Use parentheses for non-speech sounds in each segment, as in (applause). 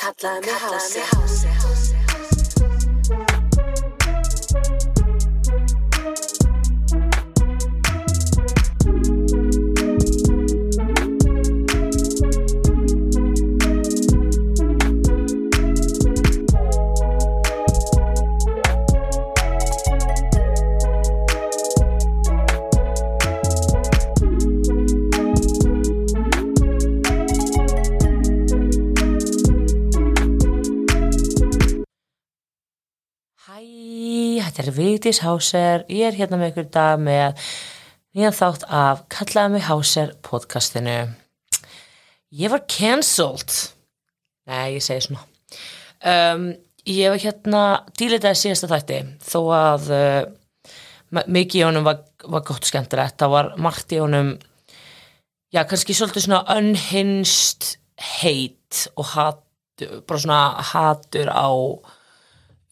Kallaði mig hási Hæ, þetta er Vigdís Háser, ég er hérna með ykkur dag með nýjan þátt af Kallaði mig Háser podcastinu. Ég var cancelled. Nei, ég segi svona. Um, ég var hérna dílitaði síðasta þætti þó að uh, mikið í honum var, var gott skemmtilegt. Það var margt í honum, já, kannski svolítið svona unhinged hate og hat, bara svona hatur á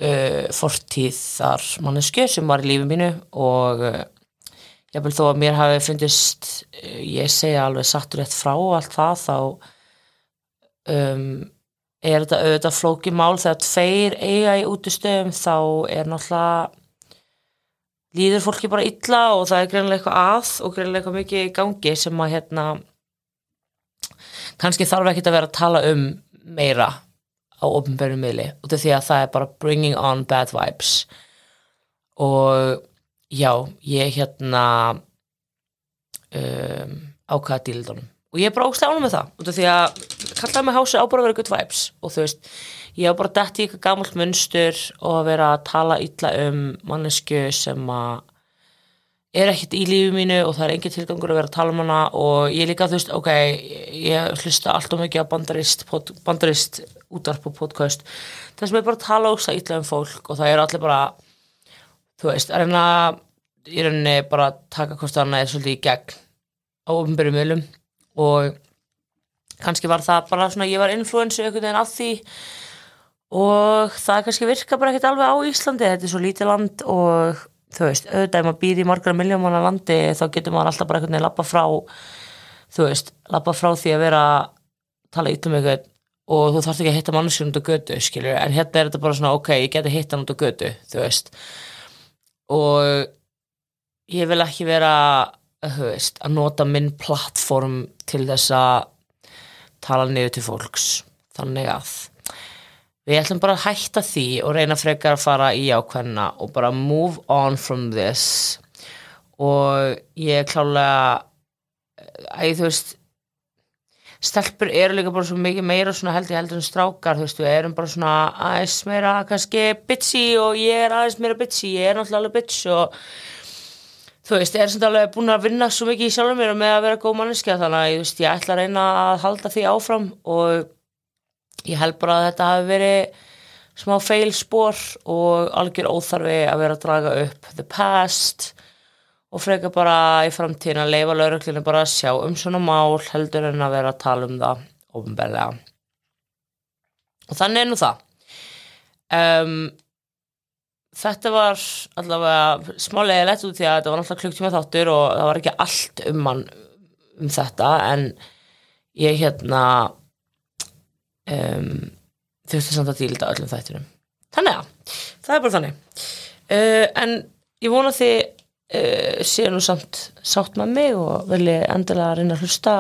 uh, fortíðar mannesku sem var í lífi mínu og uh, jáfnvel þó að mér hafi fundist uh, ég segja alveg sattur rétt frá allt það þá um, er þetta auðvitað flóki mál. Þegar tveir eiga í útistöðum þá er náttúrulega líður fólki bara illa og það er greinlega eitthvað að og greinlega eitthvað mikið í gangi sem að hérna kannski þarf ekki að vera að tala um meira á ofnbjörnum miðli út af því að það er bara bringing on bad vibes. Og já, ég hérna um, ákvaða díldunum og ég er bara óslega ánum með það út af því að kallaði mig hási á bara að vera good vibes. Og þú veist, ég á bara dætt í eitthvað gamalt munstur og að vera að tala illa um mannesku sem að er ekkert í lífi mínu og það er engin tilgangur að vera að tala um hana og ég líka, þú veist, ok, ég hlusta allt og mikið á bandarist, pod, bandarist útvarp og podcast. Þess að ég bara að tala ógsta illa um fólk og það er allir bara, þú veist, að reyna í rauninni bara að taka hvort annað er svolítið í gegn á ofnbyrjum miðlum og kannski var það bara svona, ég var influensu einhvern veginn af því og það kannski virka bara ekkert alveg á Íslandi, þetta er svo lítið land og þú veist, auðvitað ef maður býr í margra miljómanna landi þá getur maður alltaf bara einhvern veginn lappa frá þú veist, lappa frá því að vera tala illa um eitthvað og þú þarft ekki að hitta mannskjörn út á götu skilur, en hérna er þetta bara svona ok, ég geti hitta hann út á götu, þú veist. Og ég vil ekki vera þú veist, að nota minn plattform til þess að tala niður til fólks. Þannig að við ætlum bara að hætta því og reyna frekar að fara í ákveðna og bara move on from this. Og ég er klálega að þú veist stelpur eru líka bara svo mikið meira svona held ég heldur en strákar þú veist við erum bara svona aðeins meira kannski bitchy og ég er aðeins meira bitchy ég er náttúrulega bitch og þú veist, ég er svona alveg búin að vinna svo mikið í sjálfum mér með að vera góð manneskja þannig að ég, veist, ég ætla að reyna að halda því áfram og ég held bara að þetta hafi verið smá feilspor og algjör óþarfi að vera að draga upp the past og freka bara í framtíðin að leifa lauruglinu bara að sjá um svona mál heldur en að vera að tala um það ofinbeglega og þannig er nú það. Um, þetta var allavega smálega lett út því að þetta var náttúrulega klukktíma þáttur og það var ekki allt um mann um þetta en ég hérna um, þurfti samt að dílda öllum þættinum. Þannig að, það er bara þannig. Uh, en ég vona því uh, séu nú samt sátt með mig og vilji endilega reyna að hlusta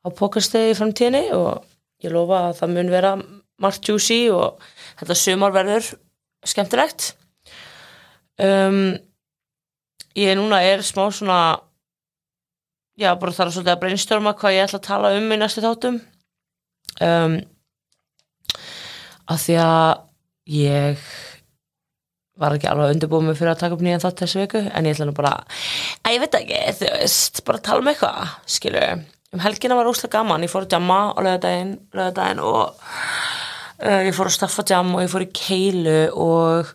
á pókastegi í framtíðinni og ég lofa að það mun vera margt juicy og þetta sumar verður skemmtilegt. Um, ég núna er smá svona já, bara þarf svolítið að brainstorma hvað ég ætla að tala um í næstu þáttum um, að því að ég var ekki alveg undirbúið mig fyrir að taka upp nýjan þátt þessu viku en ég ætla nú bara að ég veit ekki, þú veist, bara tala um eitthvað skilu, um helgina var óslega gaman ég fór að jamma á lögadaginn, lögadaginn og uh, ég fór að staffa jam og ég fór í keilu og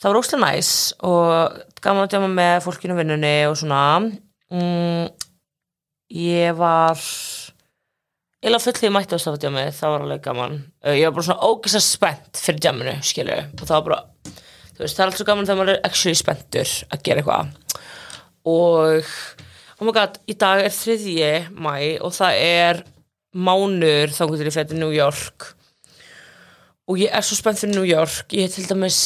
það var óslega næs og gaman að jamma með fólkinu vinnunni og svona. Mm, ég var eila fullið mætti á staffatjámi það var alveg gaman. Uh, ég var bara svona ógæslega spennt fyrir jamminu skilu og það var bara veist það er alltaf svo gaman þegar maður er actually spenntur að gera eitthvað. Og oh my god, í dag er þriðji mæ og það er mánur þangur til ég fætti New York. Og ég er svo spennt fyrir New York. Ég til dæmis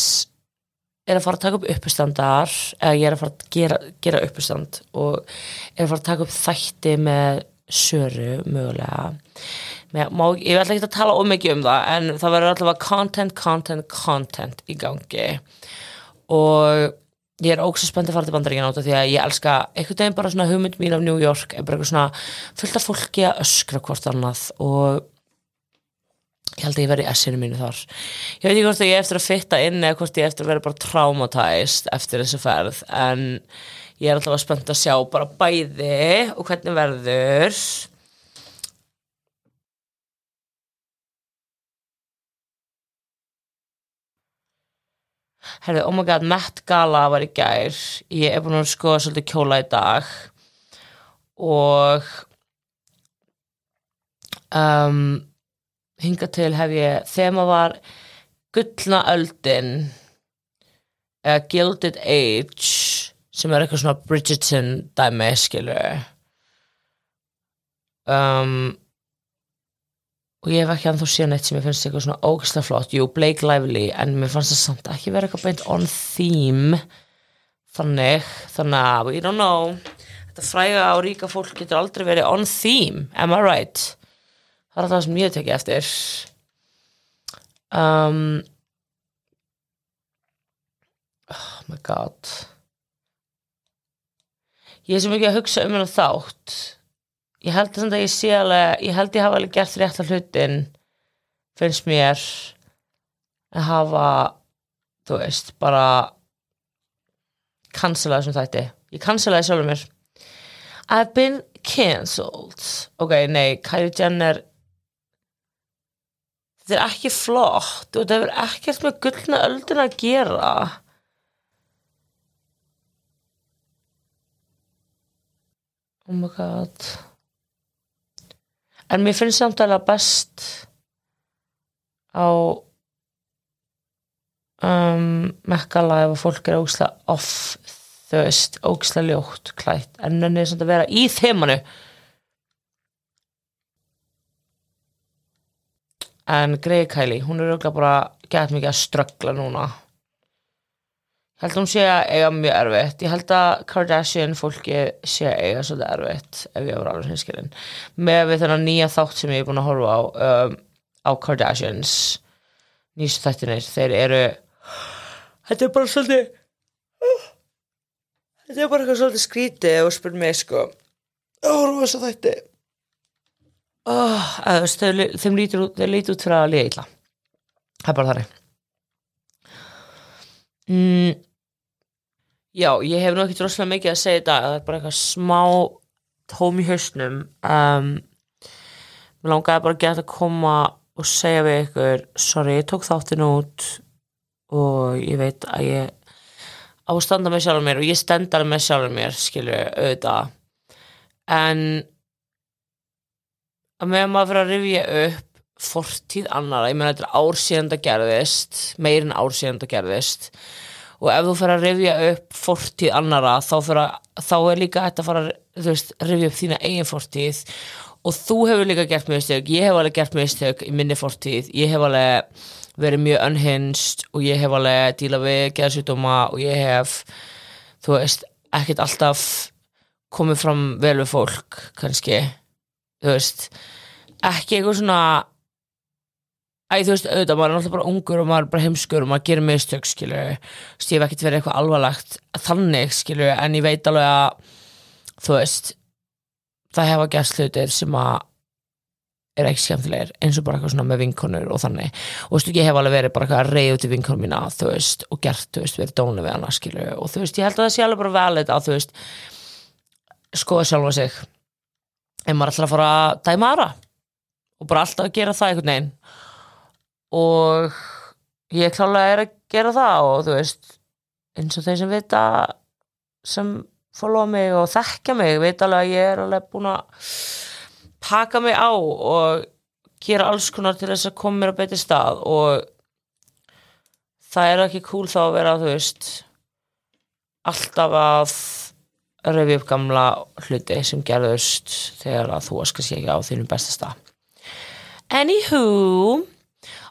er að fara að taka upp uppistandar eða ég er að fara að gera, gera uppistand og er að fara að taka upp þætti með söru mögulega. Má, ég ætla ekki að tala ómikið um það en það verður alltaf content, content, content í gangi. Og ég er ógst spennt að fara til bandaríkina út af því að ég elska einhvern veginn bara svona hugmynd mín af New York bara eitthvað svona fullt af fólki að öskra hvort annað og ég held að ég verði í essinu mínu þar. Ég veit ekki hvort að ég eftir að fitta inn eða hvort ég eftir að vera bara traumatized eftir þessu ferð en ég er alltaf spennt að sjá bara bæði og hvernig verður. Herðu, oh my god, Met Gala var í gær. Ég er búin að skoða svolítið kjóla í dag. Og um, hinga til hef ég þema var gullna öldin eða Gilded Age sem er eitthvað svona Bridgerton dæmi skilur. Um, og ég hef ekki anþá síðan eitt sem ég finnst eitthvað svona ógæslega flott. Jú, Blake Lively, en mér fannst það samt ekki vera eitthvað beint on theme þannig, þannig að we don't know. Þetta fræga og ríka fólk getur aldrei verið on theme am I right það er það sem ég tekið eftir. Um, oh my god. Ég er sem ekki að hugsa um hennar þátt. Ég held að ég sé alveg ég held ég hafa alveg gert rétt að hlutin finnst mér að hafa þú veist, bara cancela þessum þætti. Ég cancelaði sjálfur mér. I've been cancelled. Ok, nei, Kylie Jenner þetta er ekki flott og þetta hefur ekkert með gullna öldin að gera. Oh my god. En mér finnst samt alveg best á um, mekkala ef fólk er ógislega off þau veist, ógislega ljótt klætt. En henni er samt að vera í þemanu en Grey Kylie, hún er auðvitað bara gett mikið að ströggla núna. Ég held að hún sé að eiga mjög erfitt. Ég held að Kardashian fólki sé að eiga svolítið erfitt ef ég var alveg hinskilin með við þennan nýja þátt sem ég er búin að horfa á um, á Kardashians nýstu þættinir, þeir eru þetta er bara svolítið þetta er bara eitthvað svolítið skrítið og spyr mig sko. Að horfa á þess að þætti oh, þeir, þeim lítur út þeir lítur út fyrir að liða illa. Það er bara þar mm, já, ég hef nú ekki droslega mikið að segja þetta það er bara eitthvað smá tóm í hausnum. Um, mér langaði bara að geta að koma og segja við ykkur sorry, ég tók þáttin út og ég veit að ég á að standa með sjálfur mér og ég stendar með sjálfur mér, skilju, auðvitað. En að meðan maður fyrir að rifja upp fortíð annara, ég meina þetta er ár síðan það gerðist, meirin ár síðan það gerðist og ef þú fyrir að rifja upp fortíð annara þá, að, þá er líka þetta að fara veist, rifja upp þína eigin fortíð. Og þú hefur líka gert mistök ég hef alveg gert mistök í minni fortíð. Ég hef alveg verið mjög unhinged og ég hef alveg díla við geðsutuma og ég hef þú veist, ekkert alltaf komið fram vel við fólk kannski þú veist, ekki eitthvað svona Æ, þú veist, auðvitað, maður er náttúrulega bara ungur og maður er bara heimskur og maður gerir mistök, skilju þú veist, ég hef ekkert verið eitthvað alvarlegt þannig, skilju, en ég veit alveg að þú veist það hefa gert hlutir sem að er ekki skemmtilegir, eins og bara eitthvað svona með vinkonur og þannig, og þú veist, ég hef alveg verið bara eitthvað að reyða til vinkonum mína, þú veist og gert, þú veist, verið dónu við hana, skilju og þú veist, ég held að það sé alveg bara velit en maður ætlar að fara að dæma aðra og bara alltaf að gera það einhvern veginn. Og ég klálega er að gera það og þú veist eins og þeir sem vita sem followa mig og þekkja mig veit alveg að ég er alveg búin að taka mig á og gera alls konar til þess að koma mér á betri stað. Og það er ekki cool þá að vera þú veist alltaf að röfi upp gamla hluti sem gerðust þegar að þú kannski ekki á þínum besta stað. Anywho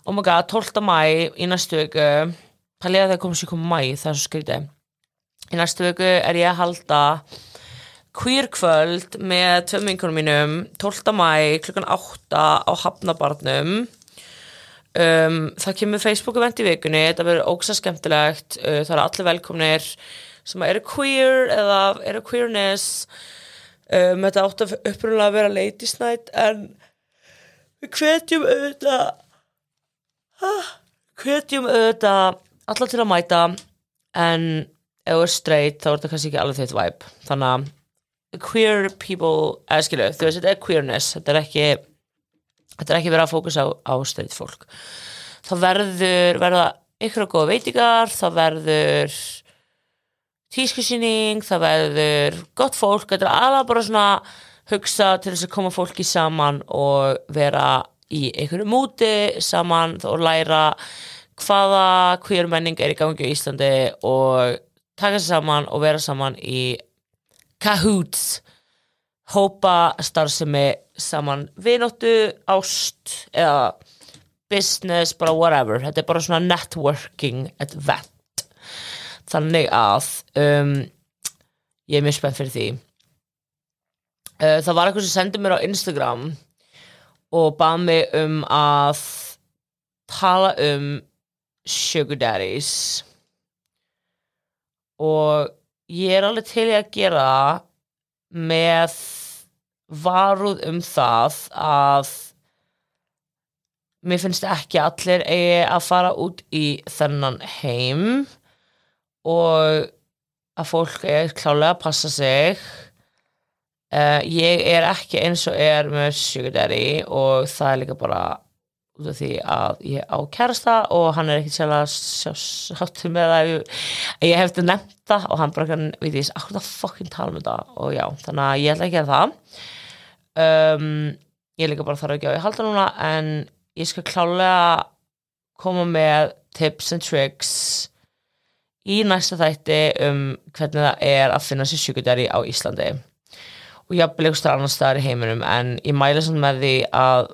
oh my god, 12. mæ í næstu viku. Pæliða þegar komum sér koma mæ það er svo skrítið. Í næstu viku er ég að halda queer kvöld með tveim vinkunum mínum. 12. mæ klukkan 8 á Hafnabarnum. Um, það kemur Facebook event í vikunni þetta verður ógsa skemmtilegt. Uh, það eru allir velkomnir sem eru queer eða eru queerness um, þetta átti að upprunlega að vera ladies night en við hvetjum auðvitað hvetjum auðvitað alla til að mæta en ef þú er straight þá er þetta kannski ekki alveg þitt vibe. Þannig að queer people, eða skilu, þú veist þetta er queerness, þetta er ekki þetta er ekki verið að fókusa á, á straight fólk. Þá verður verða ykkur að góða veitingar þá verður tískusýning, það verður gott fólk, þetta er alveg bara svona hugsa til þess að koma fólki saman og vera í einhverju múti saman og læra hvaða queer menning er í gangi í Íslandi og taka sér saman og vera saman í cahoots. Hópa starfsemi saman. Vinóttu, ást eða business, bara whatever. Þetta er bara svona networking event þannig að um, ég er mjög spennt fyrir því. Uh, það var eitthvað sem sendið mér á Instagram og bað mig um að tala um sugar daddies. Og ég er alveg til að gera með varúð um það að mér finnst ekki allir að fara út í þennan heim og að fólk er klálega að passa sig. Uh, ég er ekki eins og er með daddy og það er líka bara út af því að ég á kærasta og hann er ekki sérlega sáttu með að ég, ég hefði nefnt það og hann bara kann, veit ég, akkur það fokkin tala um þetta? Og já, þannig að ég ætla ekki að það. Um, ég er líka bara þarf ekki á að halda núna en ég skal klálega koma með tips and tricks í næsta þætti um hvernig það er að finna sér sjúkudæri á Íslandi. Og ég hafði leikustur annars staðar í heiminum en ég mæla samt með því að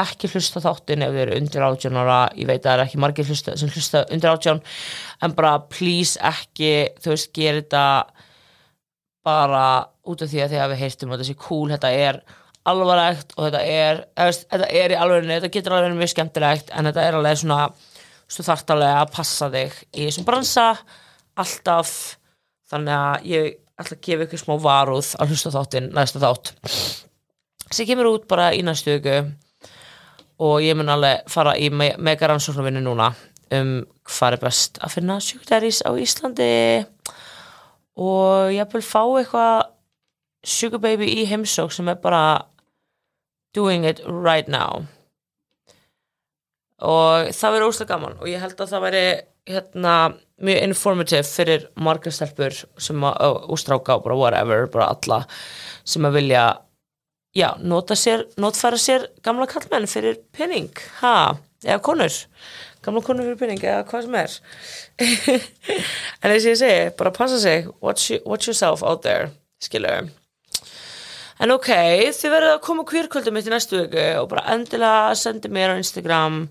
ekki hlusta þáttin ef þið eru undir átján ára. Ég veit að það er ekki margir hlusta, sem hlusta undir átján en bara please ekki þú veist, gera þetta bara út af því að þið hafi heyrt um þetta sé cool, þetta er alvarlegt og þetta er, eða, þetta er í alvegni þetta getur alveg mjög skemmtilegt en þetta er alveg svona, þú þarft alveg að passa þig í þessum bransa alltaf. Þannig að ég ætla að gefa ykkur smá varúð að hlusta þáttin næsta þátt sem kemur út bara í næstu viku. Og ég mun alveg fara í me mega rannsóknarvinni núna um hvað er best að finna sjúkdæris á Íslandi. Og ég vil fá eitthvað sugar baby í heimsók sem er bara doing it right now og það verður óslega gaman. Og ég held að það veri hérna, mjög informative fyrir margar stelpur sem að ústráka og bara whatever, bara alla sem að vilja já, nota sér, notfæra sér gamla kallmenn fyrir penning ha, eða konur. Gamla konur fyrir penning, eða hvað sem er. (laughs) En þess að ég segi bara passa sig, watch, watch yourself out there, skilur en ok, þið verður að koma kvírkvöldum mitt í næstu vögu og bara endilega sendi mér á Instagram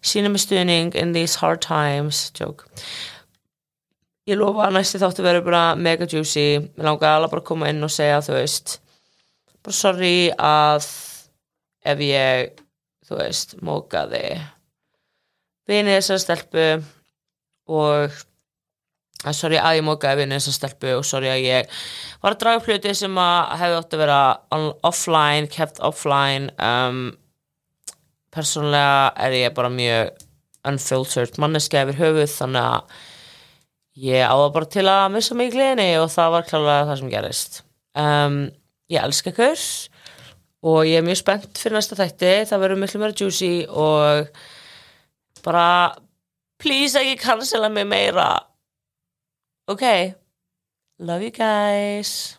sína mig stuðning in these hard times. Joke. Ég lofa að næstu þáttu verður bara mega juicy, mér langar alveg bara að koma inn og segja þú veist bara sorry að ef ég þú veist, mókaði vinið þessar stelpu og sorry að ég mókaði vinið þessar stelpu og sorry að ég var að draga hluti sem að hefði ótt að vera offline, kept offline um, persónulega er ég bara mjög unfiltered manneska yfir höfuð þannig að ég áða bara til að missa mig í gleðinni og það var klálega það sem gerist. Um ég elska ykkur og ég er mjög spennt fyrir næsta þætti. Það verður miklu meira juicy og bara please ekki cancela mig meira ok love you guys